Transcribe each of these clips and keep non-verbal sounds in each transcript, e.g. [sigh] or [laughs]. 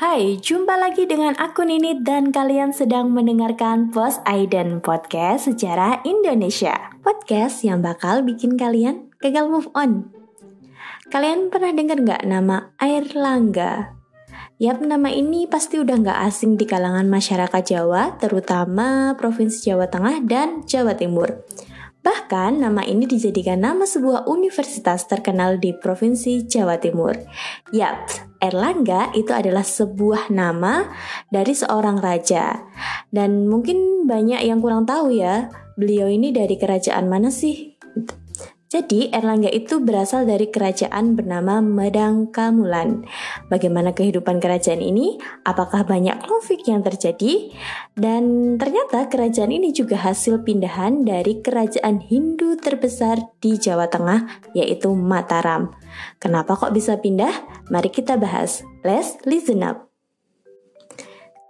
Hai, jumpa lagi dengan aku Nini dan kalian sedang mendengarkan Post Aiden Podcast sejarah Indonesia. Podcast yang bakal bikin kalian gagal move on. Kalian pernah dengar nggak nama Air Langga? Yap, nama ini pasti udah nggak asing di kalangan masyarakat Jawa, terutama Provinsi Jawa Tengah dan Jawa Timur. Bahkan nama ini dijadikan nama sebuah universitas terkenal di Provinsi Jawa Timur. Yap, Erlangga itu adalah sebuah nama dari seorang raja. Dan mungkin banyak yang kurang tahu ya, beliau ini dari kerajaan mana sih? Jadi Erlangga itu berasal dari kerajaan bernama Medang Kamulan. Bagaimana kehidupan kerajaan ini? Apakah banyak konflik yang terjadi? Dan ternyata kerajaan ini juga hasil pindahan dari kerajaan Hindu terbesar di Jawa Tengah yaitu Mataram. Kenapa kok bisa pindah? Mari kita bahas. Let's listen up.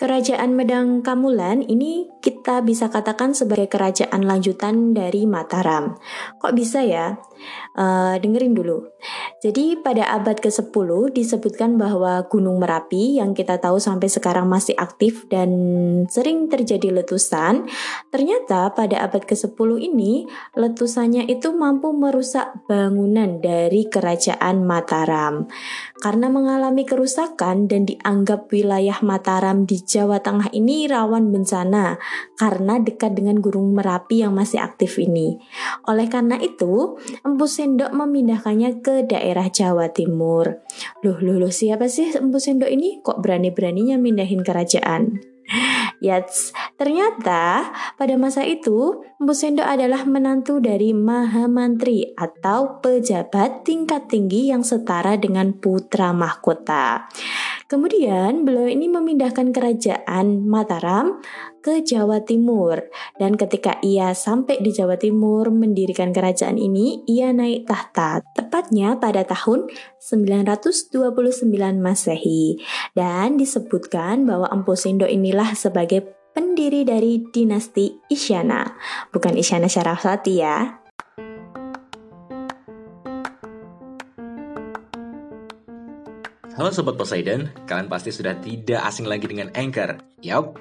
Kerajaan Medang Kamulan ini kita bisa katakan sebagai kerajaan lanjutan dari Mataram. Kok bisa ya? Uh, dengerin dulu. Jadi pada abad ke-10 disebutkan bahwa Gunung Merapi yang kita tahu sampai sekarang masih aktif dan sering terjadi letusan, ternyata pada abad ke-10 ini letusannya itu mampu merusak bangunan dari kerajaan Mataram. Karena mengalami kerusakan dan dianggap wilayah Mataram di Jawa Tengah ini rawan bencana karena dekat dengan Gunung Merapi yang masih aktif ini. Oleh karena itu, Empu Sendok memindahkannya ke daerah Jawa Timur. Loh, loh, loh, siapa sih Empu Sendok ini? Kok berani-beraninya mindahin kerajaan? [laughs] Yats, ternyata pada masa itu Empu Sendok adalah menantu dari Mahamantri atau pejabat tingkat tinggi yang setara dengan putra mahkota. Kemudian beliau ini memindahkan kerajaan Mataram ke Jawa Timur. Dan ketika ia sampai di Jawa Timur mendirikan kerajaan ini ia naik tahta tepatnya pada tahun 929 Masehi. Dan disebutkan bahwa Empu Sendo inilah sebagai pendiri dari dinasti Isyana. Bukan Isyana Syaraswati ya. Halo Sobat Poseidon, kalian pasti sudah tidak asing lagi dengan Anchor. Yap,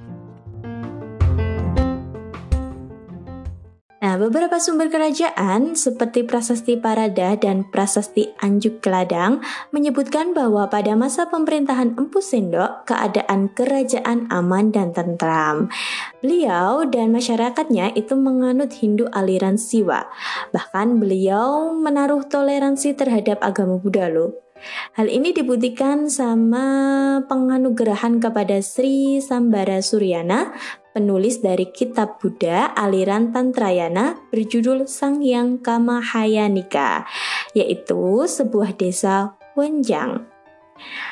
Beberapa sumber kerajaan seperti Prasasti Parada dan Prasasti Anjuk Keladang menyebutkan bahwa pada masa pemerintahan Empu Sendok, keadaan kerajaan aman dan tentram. Beliau dan masyarakatnya itu menganut Hindu aliran Siwa. Bahkan beliau menaruh toleransi terhadap agama Buddha loh. Hal ini dibuktikan sama penganugerahan kepada Sri Sambara Suryana penulis dari kitab Buddha aliran Tantrayana berjudul Sang Yang Kamahayanika, yaitu sebuah desa Wenjang.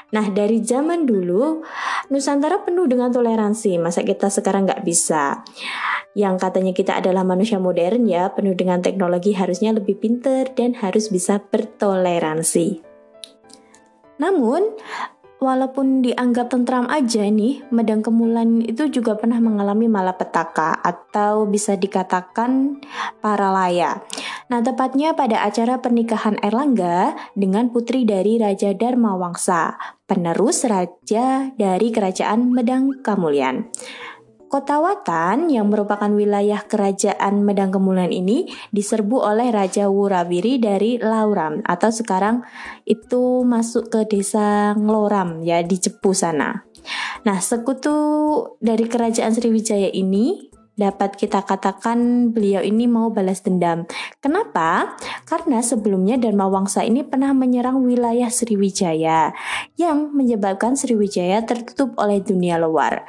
Nah, dari zaman dulu, Nusantara penuh dengan toleransi. Masa kita sekarang nggak bisa? Yang katanya kita adalah manusia modern ya, penuh dengan teknologi harusnya lebih pinter dan harus bisa bertoleransi. Namun, walaupun dianggap tentram aja nih, Medang Kemulan itu juga pernah mengalami malapetaka atau bisa dikatakan paralaya. Nah, tepatnya pada acara pernikahan Erlangga dengan putri dari Raja Dharma Wangsa, penerus raja dari kerajaan Medang Kamulyan. Kota Watan yang merupakan wilayah kerajaan Medang Kemulian ini diserbu oleh Raja Wurawiri dari Lauram atau sekarang itu masuk ke desa Ngloram ya di Cepu sana. Nah, sekutu dari kerajaan Sriwijaya ini dapat kita katakan beliau ini mau balas dendam. Kenapa? Karena sebelumnya Dharma Wangsa ini pernah menyerang wilayah Sriwijaya yang menyebabkan Sriwijaya tertutup oleh dunia luar.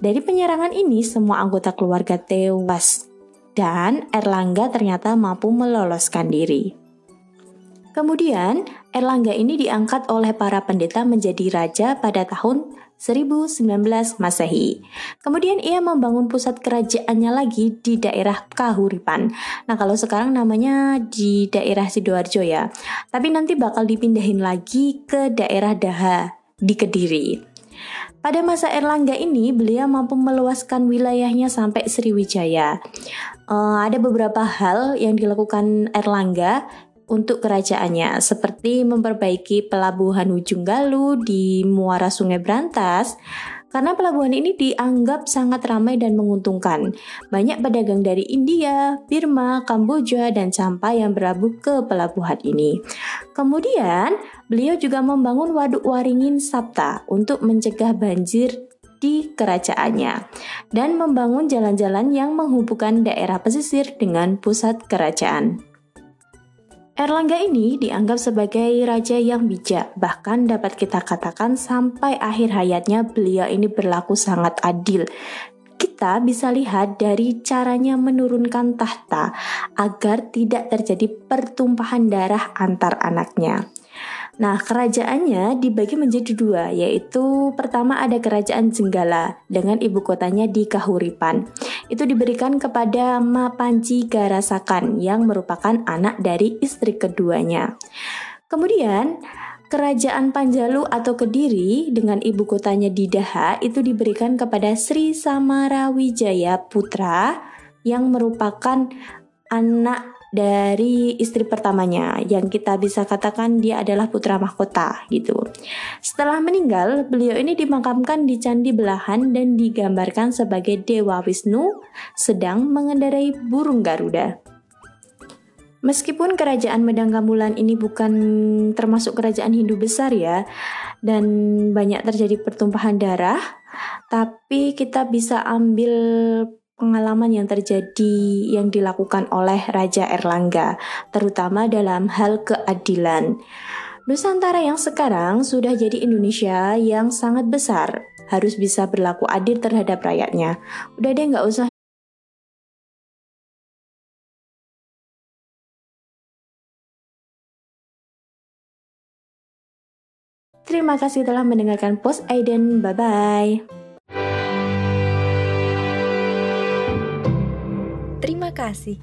Dari penyerangan ini, semua anggota keluarga tewas dan Erlangga ternyata mampu meloloskan diri. Kemudian, Erlangga ini diangkat oleh para pendeta menjadi raja pada tahun 1019 Masehi. Kemudian ia membangun pusat kerajaannya lagi di daerah Kahuripan. Nah, kalau sekarang namanya di daerah Sidoarjo ya. Tapi nanti bakal dipindahin lagi ke daerah Daha di Kediri. Pada masa Erlangga ini, beliau mampu meluaskan wilayahnya sampai Sriwijaya. Uh, ada beberapa hal yang dilakukan Erlangga untuk kerajaannya, seperti memperbaiki pelabuhan Ujung Galuh di muara Sungai Brantas, karena pelabuhan ini dianggap sangat ramai dan menguntungkan. Banyak pedagang dari India, Birma, Kamboja, dan Campa yang berlabuh ke pelabuhan ini. Kemudian, beliau juga membangun Waduk Waringin Sabta untuk mencegah banjir di kerajaannya dan membangun jalan-jalan yang menghubungkan daerah pesisir dengan pusat kerajaan. Erlangga ini dianggap sebagai raja yang bijak, bahkan dapat kita katakan sampai akhir hayatnya beliau ini berlaku sangat adil. Kita bisa lihat dari caranya menurunkan tahta agar tidak terjadi pertumpahan darah antar anaknya. Nah, kerajaannya dibagi menjadi dua, yaitu pertama ada kerajaan Jenggala dengan ibu kotanya di Kahuripan. Itu diberikan kepada Mapanji Garasakan yang merupakan anak dari istri keduanya. Kemudian, Kerajaan Panjalu atau Kediri dengan ibu kotanya di Daha itu diberikan kepada Sri Samarawijaya Putra yang merupakan anak dari istri pertamanya yang kita bisa katakan dia adalah putra mahkota gitu. Setelah meninggal, beliau ini dimakamkan di Candi Belahan dan digambarkan sebagai Dewa Wisnu sedang mengendarai burung Garuda. Meskipun kerajaan Medang Kamulan ini bukan termasuk kerajaan Hindu besar ya, dan banyak terjadi pertumpahan darah, tapi kita bisa ambil pengalaman yang terjadi yang dilakukan oleh Raja Erlangga, terutama dalam hal keadilan. Nusantara yang sekarang sudah jadi Indonesia yang sangat besar, harus bisa berlaku adil terhadap rakyatnya. Udah deh nggak usah Terima kasih telah mendengarkan Post Aiden. Bye-bye. Kasih.